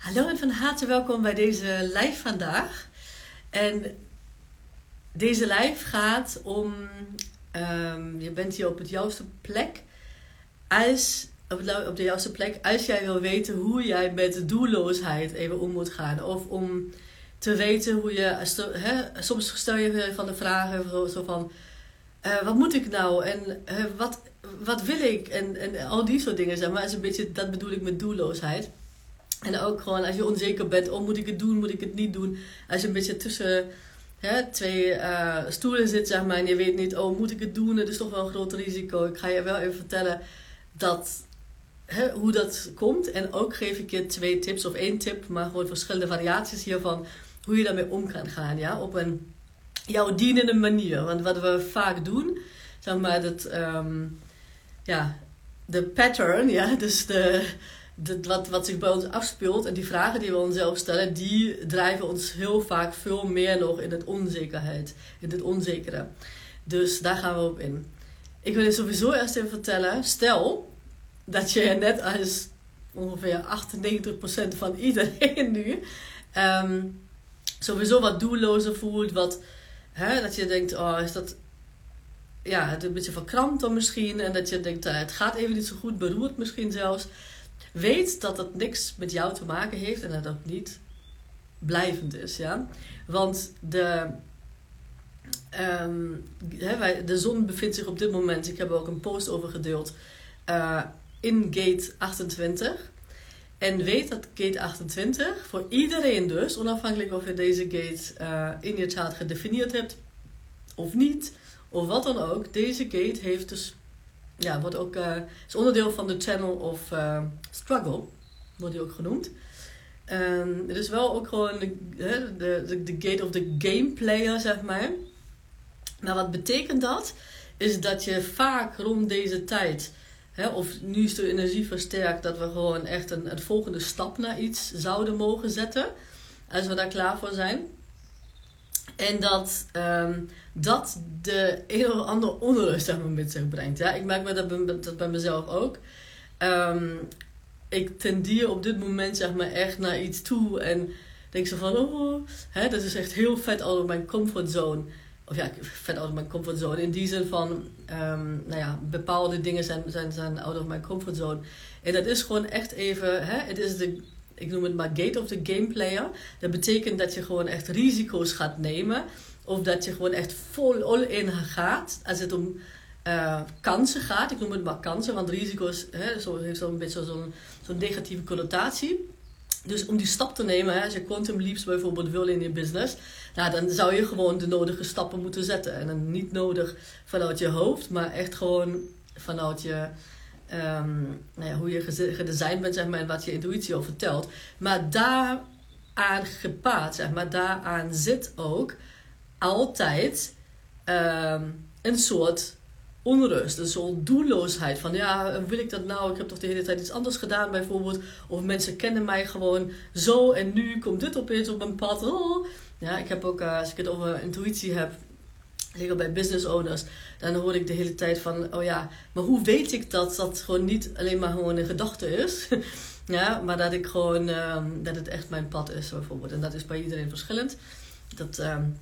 Hallo en van harte welkom bij deze live vandaag. En deze live gaat om, um, je bent hier op het juiste plek, als, op, op de juiste plek, als jij wil weten hoe jij met doelloosheid even om moet gaan. Of om te weten hoe je, soms stel je van de vragen zo van, uh, wat moet ik nou en uh, wat, wat wil ik en, en al die soort dingen zeg maar. Is een beetje, dat bedoel ik met doelloosheid. En ook gewoon als je onzeker bent, oh moet ik het doen, moet ik het niet doen. Als je een beetje tussen hè, twee uh, stoelen zit, zeg maar, en je weet niet, oh moet ik het doen, het is toch wel een groot risico. Ik ga je wel even vertellen dat, hè, hoe dat komt. En ook geef ik je twee tips, of één tip, maar gewoon verschillende variaties hiervan, hoe je daarmee om kan gaan, ja, op een jouw dienende manier. Want wat we vaak doen, zeg maar, dat, um, ja, de pattern, ja, dus de wat, wat zich bij ons afspeelt en die vragen die we onszelf stellen, die drijven ons heel vaak veel meer nog in het onzekerheid, in het onzekere. Dus daar gaan we op in. Ik wil je sowieso eerst even vertellen, stel dat je net als ongeveer 98% van iedereen nu um, sowieso wat doellozer voelt, wat, hè, dat je denkt, oh, is dat ja, het een beetje verkrampt dan misschien. En dat je denkt, uh, het gaat even niet zo goed, beroerd misschien zelfs. Weet dat dat niks met jou te maken heeft en dat dat niet blijvend is. Ja? Want de, wij, de zon bevindt zich op dit moment, ik heb er ook een post over gedeeld, uh, in gate 28. En weet dat gate 28 voor iedereen dus, onafhankelijk of je deze gate uh, in je chart gedefinieerd hebt of niet, of wat dan ook, deze gate heeft dus ja, wordt ook, uh, is onderdeel van de Channel of uh, Struggle, wordt die ook genoemd. Um, het is wel ook gewoon de, de, de, de gate of the game player, zeg maar. Maar wat betekent dat? Is dat je vaak rond deze tijd, hè, of nu is de energie versterkt, dat we gewoon echt een, een volgende stap naar iets zouden mogen zetten. Als we daar klaar voor zijn. En dat um, dat de een of andere onrust zeg met zich brengt. Ja? Ik merk me dat, bij, dat mezelf ook. Um, ik tendeer op dit moment zeg maar echt naar iets toe en denk zo van, oh, hè, dat is echt heel vet out of mijn comfortzone. Of ja, vet out of mijn comfortzone. In die zin van, um, nou ja, bepaalde dingen zijn, zijn, zijn out of mijn comfortzone. En dat is gewoon echt even, hè, het is de, ik noem het maar gate of the game player. Dat betekent dat je gewoon echt risico's gaat nemen. Of dat je gewoon echt vol all in gaat. Als het om uh, kansen gaat. Ik noem het maar kansen, want risico's hè, zo, heeft zo'n beetje zo'n zo'n negatieve connotatie. Dus om die stap te nemen, hè, als je quantum leaps bijvoorbeeld wil in je business, nou, dan zou je gewoon de nodige stappen moeten zetten. En dan niet nodig vanuit je hoofd, maar echt gewoon vanuit je, um, nou ja, hoe je gedesigned bent zeg maar, en wat je intuïtie al vertelt. Maar daaraan gepaard, zeg maar, daaraan zit ook altijd um, een soort onrust, een soort doelloosheid. Van ja, wil ik dat nou? Ik heb toch de hele tijd iets anders gedaan bijvoorbeeld. Of mensen kennen mij gewoon zo en nu komt dit opeens op mijn pad. Oh. Ja, ik heb ook, uh, als ik het over intuïtie heb, zeker bij business owners, dan hoor ik de hele tijd van, oh ja, maar hoe weet ik dat dat gewoon niet alleen maar gewoon een gedachte is? ja, maar dat ik gewoon, um, dat het echt mijn pad is bijvoorbeeld. En dat is bij iedereen verschillend. Dat... Um,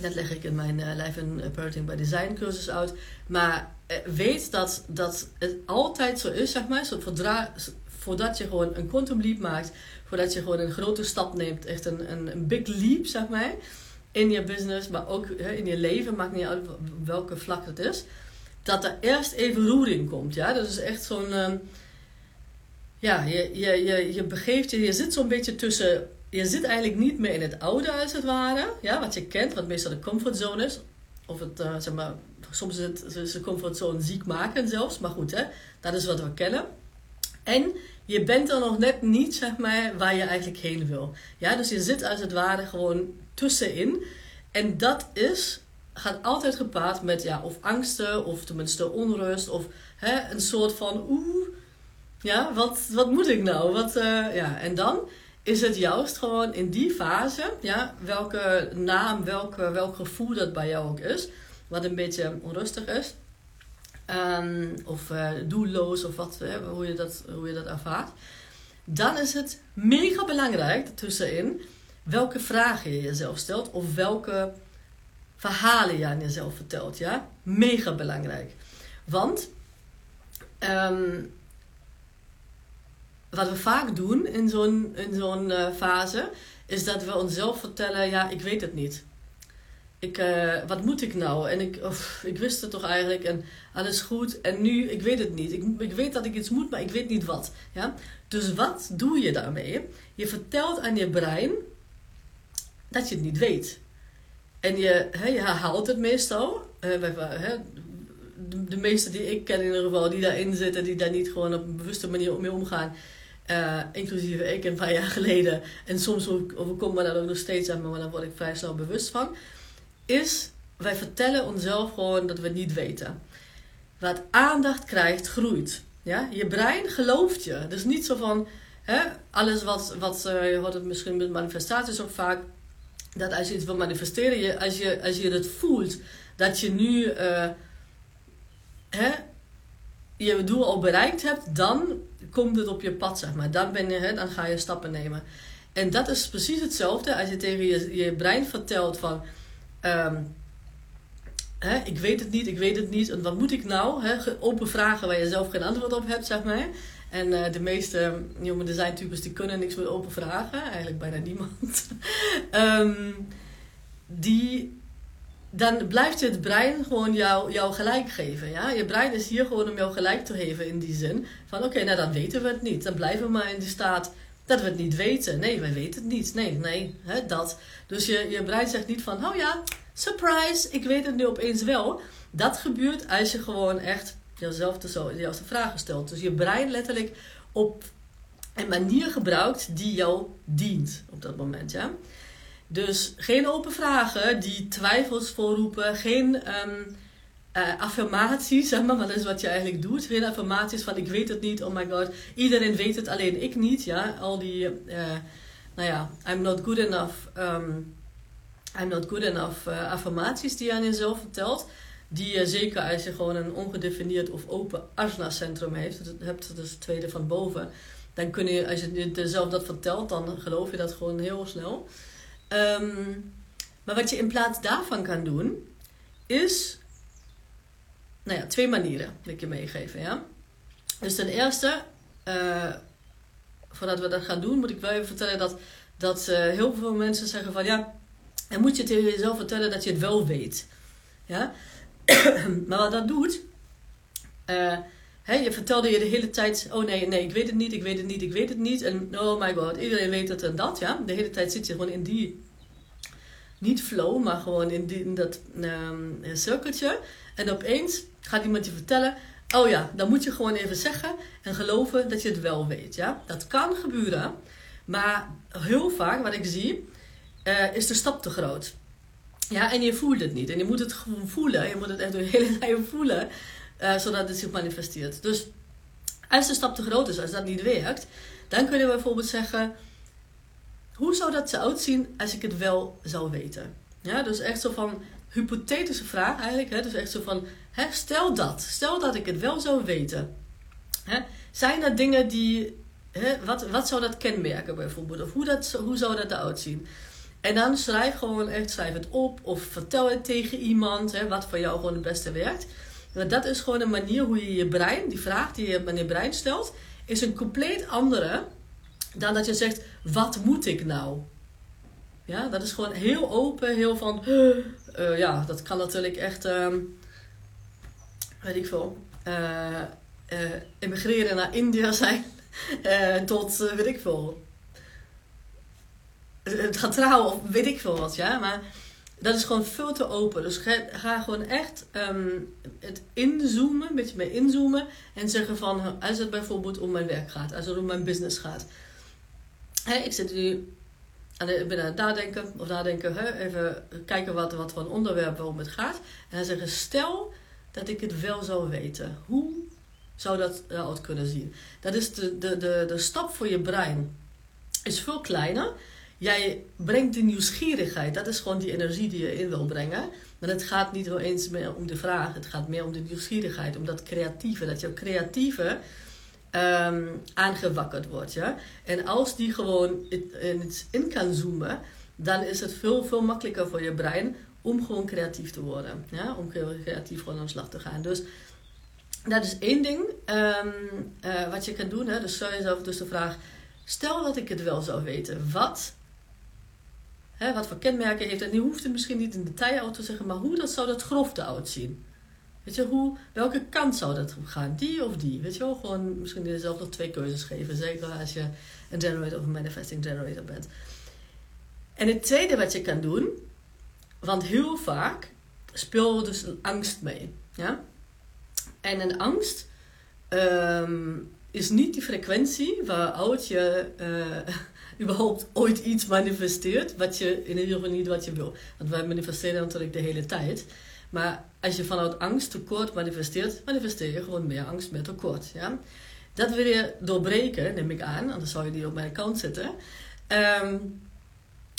dat leg ik in mijn uh, Life and Parenting by Design cursus uit. Maar uh, weet dat, dat het altijd zo is, zeg maar. Voordat je gewoon een quantum leap maakt, voordat je gewoon een grote stap neemt, echt een, een, een big leap, zeg maar. In je business, maar ook in je leven, maakt niet uit welke vlak het is. Dat er eerst even roering komt, ja. Dat is echt zo'n... Um, ja, je, je, je, je begeeft je, je zit zo'n beetje tussen je zit eigenlijk niet meer in het oude als het ware. Ja, wat je kent, wat meestal de comfortzone is. Of het, uh, zeg maar, soms is het de comfortzone ziek maken zelfs. Maar goed, hè, dat is wat we kennen. En je bent er nog net niet, zeg maar, waar je eigenlijk heen wil. Ja, dus je zit als het ware gewoon tussenin. En dat is, gaat altijd gepaard met, ja, of angsten, of tenminste onrust, of hè, een soort van, oeh, ja, wat, wat moet ik nou? Wat, uh, ja, en dan is het juist gewoon in die fase, ja, welke naam, welke, welk gevoel dat bij jou ook is, wat een beetje onrustig is, um, of uh, doelloos, of wat, hoe, je dat, hoe je dat ervaart. dan is het mega belangrijk tussenin welke vragen je jezelf stelt of welke verhalen je aan jezelf vertelt. Ja? Mega belangrijk. Want ehm, wat we vaak doen in zo'n in zo'n uh, fase, is dat we onszelf vertellen: ja, ik weet het niet. Ik, uh, wat moet ik nou? En ik, ik wist het toch eigenlijk en alles goed. En nu, ik weet het niet. Ik, ik weet dat ik iets moet, maar ik weet niet wat. Ja? Dus wat doe je daarmee? Je vertelt aan je brein dat je het niet weet. En je, hè, je herhaalt het meestal. Hè, de, de meeste die ik ken in ieder geval, die daarin zitten, die daar niet gewoon op een bewuste manier mee omgaan. Uh, inclusief ik een paar jaar geleden. En soms overkomt me dat ook nog steeds aan, maar daar word ik vrij snel bewust van. Is, wij vertellen onszelf gewoon dat we het niet weten. Wat aandacht krijgt, groeit. Ja? Je brein gelooft je. Dus niet zo van, hè, alles wat, wat uh, je hoort het misschien met manifestaties ook vaak, dat als je iets wil manifesteren, je, als, je, als je het voelt, dat je nu uh, hè, je doel al bereikt hebt, dan komt het op je pad, zeg maar. Dan, ben je, hè, dan ga je stappen nemen. En dat is precies hetzelfde als je tegen je brein vertelt van... Um, hè, ik weet het niet, ik weet het niet. En wat moet ik nou? Hè? Open vragen waar je zelf geen antwoord op hebt, zeg maar. En uh, de meeste jonge designtypes die kunnen niks met open vragen. Eigenlijk bijna niemand. um, die dan blijft het brein gewoon jou, gelijk geven. Ja? Je brein is hier gewoon om jou gelijk te geven in die zin. Van oké, nou dan weten we het niet. Dan blijven we maar in die staat dat we het niet weten. Nee, wij weten het niet. Nee, nee, hè, dat. Dus je, je brein zegt niet van, oh ja, surprise, ik weet het nu opeens wel. Dat gebeurt als je gewoon echt jezelf de, zo, vragen stelt. Dus je brein letterlijk op een manier gebruikt die jou dient op dat moment. Ja? Dus geen open vragen die twijfels voorroepen. Geen um, uh, affirmaties, zeg maar, dat is wat je eigenlijk doet. Geen affirmaties van ik weet het niet, oh my god. Iedereen weet het, alleen ik niet. Ja? Al die, uh, nou ja, I'm not good enough, um, I'm not good enough uh, affirmaties die je aan jezelf vertelt. Die zeker als je gewoon een ongedefinieerd of open asana-centrum heeft, dat hebt, dus het tweede van boven. Dan kun je, als je jezelf dat vertelt, dan geloof je dat gewoon heel snel. Um, maar wat je in plaats daarvan kan doen, is nou ja, twee manieren wil ik je meegeven. Ja? Dus ten eerste, uh, voordat we dat gaan doen, moet ik wel even vertellen dat, dat uh, heel veel mensen zeggen van ja, dan moet je tegen jezelf vertellen dat je het wel weet. Ja? maar wat dat doet, uh, He, je vertelde je de hele tijd, oh nee, nee, ik weet het niet, ik weet het niet, ik weet het niet. En oh my god, iedereen weet het en dat, ja. De hele tijd zit je gewoon in die, niet flow, maar gewoon in, die, in dat um, cirkeltje. En opeens gaat iemand je vertellen, oh ja, dan moet je gewoon even zeggen en geloven dat je het wel weet, ja. Dat kan gebeuren, maar heel vaak, wat ik zie, uh, is de stap te groot. Ja, en je voelt het niet. En je moet het gewoon voelen. Je moet het echt door hele lijf voelen. Uh, zodat het zich manifesteert. Dus als de stap te groot is, als dat niet werkt, dan kun je bijvoorbeeld zeggen: hoe zou dat eruit zien als ik het wel zou weten? Ja, dus echt zo van hypothetische vraag eigenlijk. Hè? Dus echt zo van: hè, stel dat, stel dat ik het wel zou weten. Hè? Zijn er dingen die. Hè, wat, wat zou dat kenmerken bijvoorbeeld? Of hoe, dat, hoe zou dat eruit zien? En dan schrijf gewoon echt, schrijf het op of vertel het tegen iemand, hè, wat voor jou gewoon het beste werkt. Maar dat is gewoon een manier hoe je je brein, die vraag die je aan je brein stelt, is een compleet andere dan dat je zegt: wat moet ik nou? Ja, dat is gewoon heel open, heel van. Uh, ja, dat kan natuurlijk echt, uh, weet ik veel, uh, emigreren naar India zijn. tot, weet ik veel. Het gaat trouwen of weet ik veel wat, ja. Maar dat is gewoon veel te open. Dus ga, gewoon echt um, het inzoomen, een beetje mee inzoomen. En zeggen van, als het bijvoorbeeld om mijn werk gaat, als het om mijn business gaat. Hè, ik zit nu aan de, ben aan het nadenken, of nadenken, hè, even kijken wat, wat voor een onderwerp waarom het gaat. En dan zeggen, stel dat ik het wel zou weten. Hoe zou dat eruit kunnen zien? Dat is de, de, de, de stap voor je brein. Is veel kleiner jij brengt de nieuwsgierigheid. Dat is gewoon die energie die je in wil brengen. Maar het gaat niet meer om de vraag. Het gaat meer om de nieuwsgierigheid. Om dat creatieve. Dat jouw creatieve ehm, aangewakkerd wordt. Ja? En als die gewoon in, in kan zoomen, dan is het veel, veel makkelijker voor je brein om gewoon creatief te worden. Ja? Om creatief gewoon aan de slag te gaan. Dus dat is één ding ehm, eh, wat je kan doen. Hè? Dus stel jezelf dus de vraag: stel dat ik het wel zou weten, wat, hè, wat voor kenmerken heeft het? En je hoeft het misschien niet in detail te zeggen, maar hoe dat zou dat grofte uitzien? Weet je, hoe, welke kant zou dat gaan? Die of die? Weet je wel, gewoon misschien jezelf nog twee keuzes geven. Zeker als je een generator of een manifesting generator bent. En het tweede wat je kan doen, want heel vaak speelt dus angst mee. Ja? En een angst ehm, is niet die frequentie waaruit je uh, überhaupt ooit iets manifesteert, wat je in ieder geval niet wat je wil. Want wij manifesteren natuurlijk de hele tijd. Maar als je vanuit angst tekort manifesteert, manifesteer je gewoon meer angst, meer tekort. Ja? Dat wil je doorbreken, neem ik aan, anders zou je niet op mijn account zitten. Um,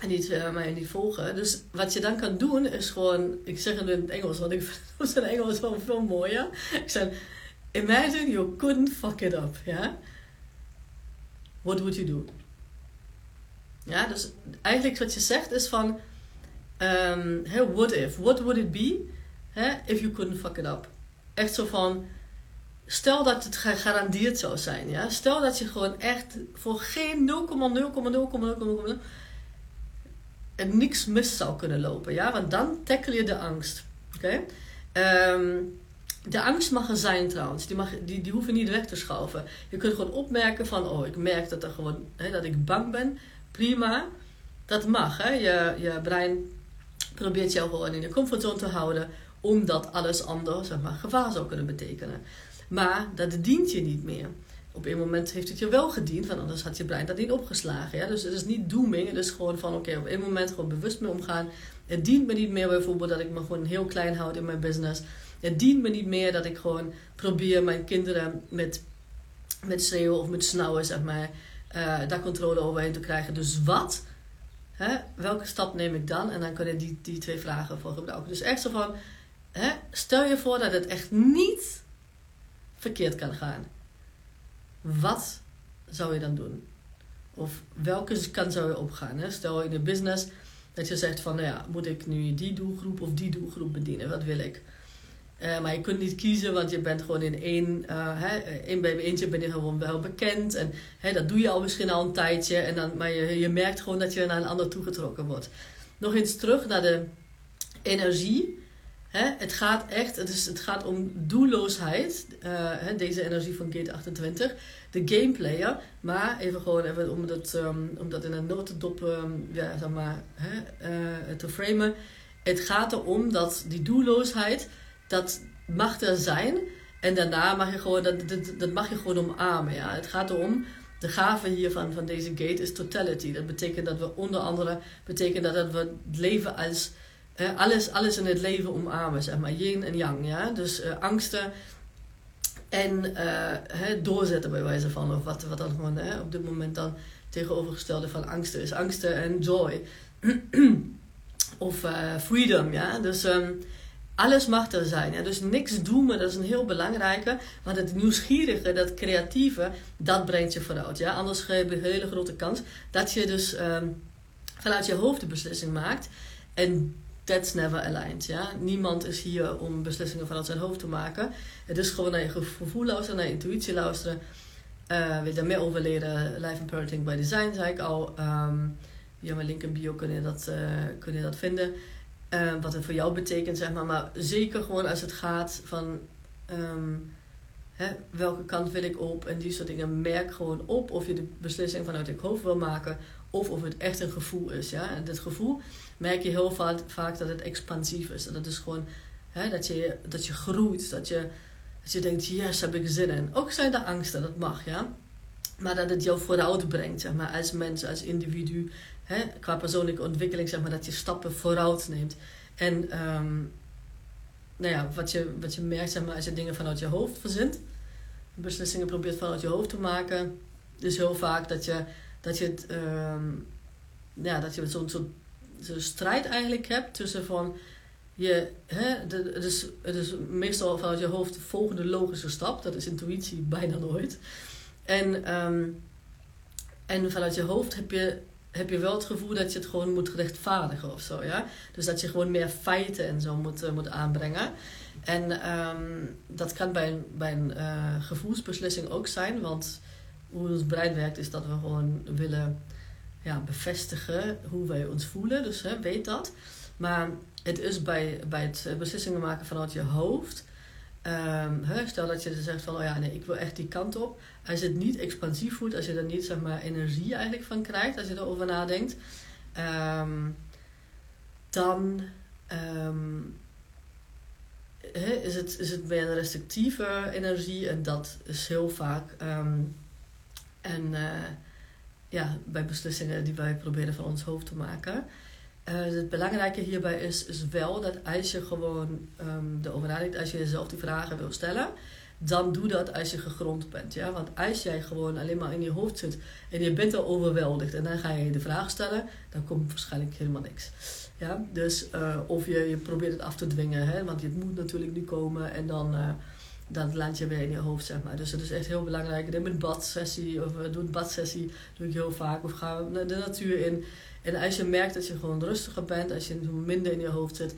en niet, uh, mij niet volgen. Dus wat je dan kan doen is gewoon, ik zeg het in het Engels, want ik vind het Engels wel veel mooier. Ik zeg, imagine you couldn't fuck it up, ja. What would you do? Ja, dus eigenlijk wat je zegt is van, um, hey, what if? What would it be hey, if you couldn't fuck it up? Echt zo van, stel dat het gegarandeerd zou zijn, ja. Stel dat je gewoon echt voor geen 0,0,0,0,0 en niks mis zou kunnen lopen. Ja? Want dan tackle je de angst. Oké? Ehm, de angst mag er zijn trouwens. Die, mag, die, die hoeven niet weg te schuiven. Je kunt gewoon opmerken van... Oh, ik merk dat, er gewoon, hè, dat ik bang ben. Prima. Dat mag. Hè? Je, je brein probeert jou gewoon in de comfortzone te houden. Omdat alles anders zeg maar, gevaar zou kunnen betekenen. Maar dat dient je niet meer op een moment heeft het je wel gediend, want anders had je brein dat niet opgeslagen. Ja? Dus het is niet doeming, het is gewoon van oké, op een moment gewoon bewust mee omgaan. Het dient me niet meer bijvoorbeeld dat ik me gewoon heel klein houd in mijn business. Het dient me niet meer dat ik gewoon probeer mijn kinderen met, met schreeuwen of met snauwen, zeg maar, uh, daar controle overheen te krijgen. Dus wat? Hè? Welke stap neem ik dan? En dan kun je die, die twee vragen voor gebruiken. Dus echt zo van, hè? stel je voor dat het echt niet verkeerd kan gaan wat zou je dan doen? Of welke kant zou je opgaan? Hè? Stel in de business dat je zegt van, nou ja, moet ik nu die doelgroep of die doelgroep bedienen? Wat wil ik? Uh, maar je kunt niet kiezen, want je bent gewoon in één, uh, hè, één bij eentje ben je gewoon wel bekend. En hè, dat doe je al misschien al een tijdje. En dan, maar je, je merkt gewoon dat je naar een ander toegetrokken wordt. Nog eens terug naar de energie Het gaat echt, het, is, het gaat om doelloosheid. Uh, hè, deze energie van Gate 28. De gameplayer. Maar even gewoon even om, dat, um, om dat in een notendop um, ja, zeg maar, hè, uh, te framen. Het gaat erom dat die doelloosheid, dat mag er zijn. En daarna mag je gewoon, dat, dat, dat mag je gewoon omarmen. Ja. Het gaat erom, de gave hiervan van deze gate is totality. Dat betekent dat we onder andere, betekent dat we het leven als alles, alles in het leven omarmen, zeg maar. Yin en yang, ja. Dus uh, angsten en uh, doorzetten bij wijze van. Of wat, wat dan gewoon op dit moment dan tegenovergestelde van angsten is. Angsten en joy. of uh, freedom, ja. Dus um, alles mag er zijn. Ja? Dus niks doen, dat is een heel belangrijke. Maar het nieuwsgierige, dat creatieve, dat brengt je vooruit. Ja? Anders heb je een hele grote kans dat je dus um, vanuit je hoofd de beslissing maakt. En that's never aligned. Ja? Niemand is hier om beslissingen vanuit zijn hoofd te maken. Het is gewoon naar je gevoel luisteren, naar je intuïtie luisteren. Uh, wil je daar meer over leren? Life and Parenting by Design, zei ik al. Um, via mijn link in bio kun je dat, uh, kun je dat vinden. Uh, wat het voor jou betekent, zeg maar. Maar zeker gewoon als het gaat van... Um, hè, welke kant wil ik op? En die soort dingen. Merk gewoon op of je de beslissing vanuit je hoofd wil maken of of het echt een gevoel is. Ja? En dit gevoel merk je heel vaak, vaak dat het expansief is. Dat het is gewoon hè, dat, je, dat je groeit, dat je, dat je denkt, yes, heb ik zin in. Ook zijn er angsten, dat mag, ja. Maar dat het jou vooruit brengt, zeg maar, als mens, als individu. Hè, qua persoonlijke ontwikkeling, zeg maar, dat je stappen vooruit neemt. En um, nou ja, wat je, wat je merkt, zeg maar, als je dingen vanuit je hoofd verzint, beslissingen probeert vanuit je hoofd te maken, is heel vaak dat je dat je het, um, ja, dat je zo'n zo, zo strijd eigenlijk hebt tussen van je, hè, de, het, is, het is meestal vanuit je hoofd de volgende logische stap, dat is intuïtie bijna nooit. En, ehm, en vanuit je hoofd heb je, heb je wel het gevoel dat je het gewoon moet rechtvaardigen of zo. Ja? Dus dat je gewoon meer feiten en zo moet, moet aanbrengen. En ehm, dat kan bij een, bij een uh, gevoelsbeslissing ook zijn, want hoe ons brein werkt is dat we gewoon willen ja, bevestigen hoe wij ons voelen. Dus hè, weet dat. Maar het is bij, bij het beslissingen maken vanuit je hoofd. Hè, stel dat je zegt van, oh ja, nee, ik wil echt die kant op. Als je het niet expansief voelt, als je er niet zeg maar, energie eigenlijk van krijgt, als je erover nadenkt, um, dan hè, is, het, is het bij een restrictieve energie en dat is heel vaak. en uh, ja, bij beslissingen die wij proberen van ons hoofd te maken. Uh, het belangrijke hierbij is, is wel dat als je gewoon um, erover nadenkt, als je jezelf die vragen wil stellen, dan doe dat als je gegrond bent. Ja? Want als jij gewoon alleen maar in je hoofd zit en je bent al overweldigd en dan ga je de vraag stellen, dan komt waarschijnlijk helemaal niks. Ja? Dus, uh, of je, je probeert het af te dwingen, hè? want het moet natuurlijk nu komen en dan, uh, dan land je weer in je hoofd. Zeg maar. Dus het is echt heel belangrijk. Neem een badsessie of doe een badsessie, doe ik heel vaak. Of ga de natuur in. En als je merkt dat je gewoon rustiger bent, als je minder in je hoofd zit,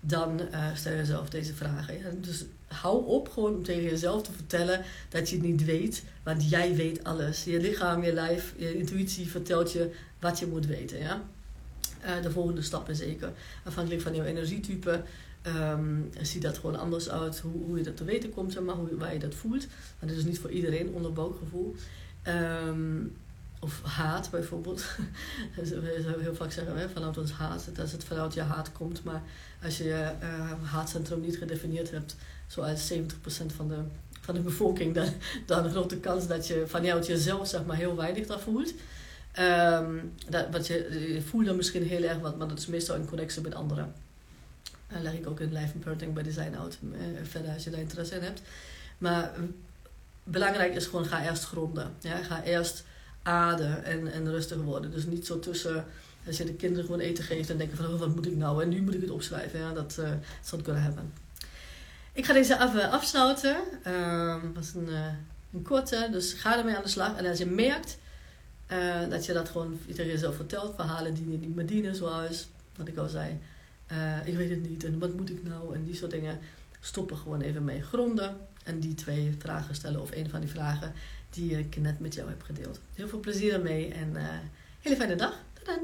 dan uh, stel jezelf deze vragen. Dus hou op gewoon om tegen jezelf te vertellen dat je het niet weet, want jij weet alles. Je lichaam, je lijf, je intuïtie vertelt je wat je moet weten. Ja? Uh, de volgende stappen zeker. Afhankelijk van jouw energietype um, ziet dat gewoon anders uit hoe, hoe je dat te weten komt, zeg maar, hoe, waar je dat voelt. Maar dat is niet voor iedereen onderbuikgevoel. Um, of haat bijvoorbeeld. we heel vaak zeggen vanuit ons haat, dat het vanuit je haat komt. Maar als je je uh, haatcentrum niet gedefinieerd hebt, zoals 70% van de, van de bevolking, dan, dan een grote kans dat je vanuit jezelf zeg maar, heel weinig daar voelt. Um, dat, wat je, je voelt dan misschien heel erg wat, maar dat is meestal in connectie met anderen. Leg ik ook in Life and Parenting bij Design Out eh, verder als je daar interesse in hebt. Maar belangrijk is gewoon, ga eerst gronden. Ja? Ga eerst aarden en, en rustig worden. Dus niet zo tussen, als je de kinderen gewoon eten geeft en denken van, oh, wat moet ik nou? En nu moet ik het opschrijven. Ja, dat uh, ik kunnen hebben. Ik ga deze af, uh, afsluiten. Uh, dat was een, een korte, dus ga ermee aan de slag. En als je merkt dat je dat gewoon tegen jezelf vertelt, verhalen die niet meer dienen, zoals wat ik al zei. Ik weet het niet en wat moet ik nou? En die soort dingen. Stoppen gewoon even mee gronden. En die twee vragen stellen of een van die vragen die ik net met jou heb gedeeld. Heel veel plezier ermee en uh, hele fijne dag. Tot dan.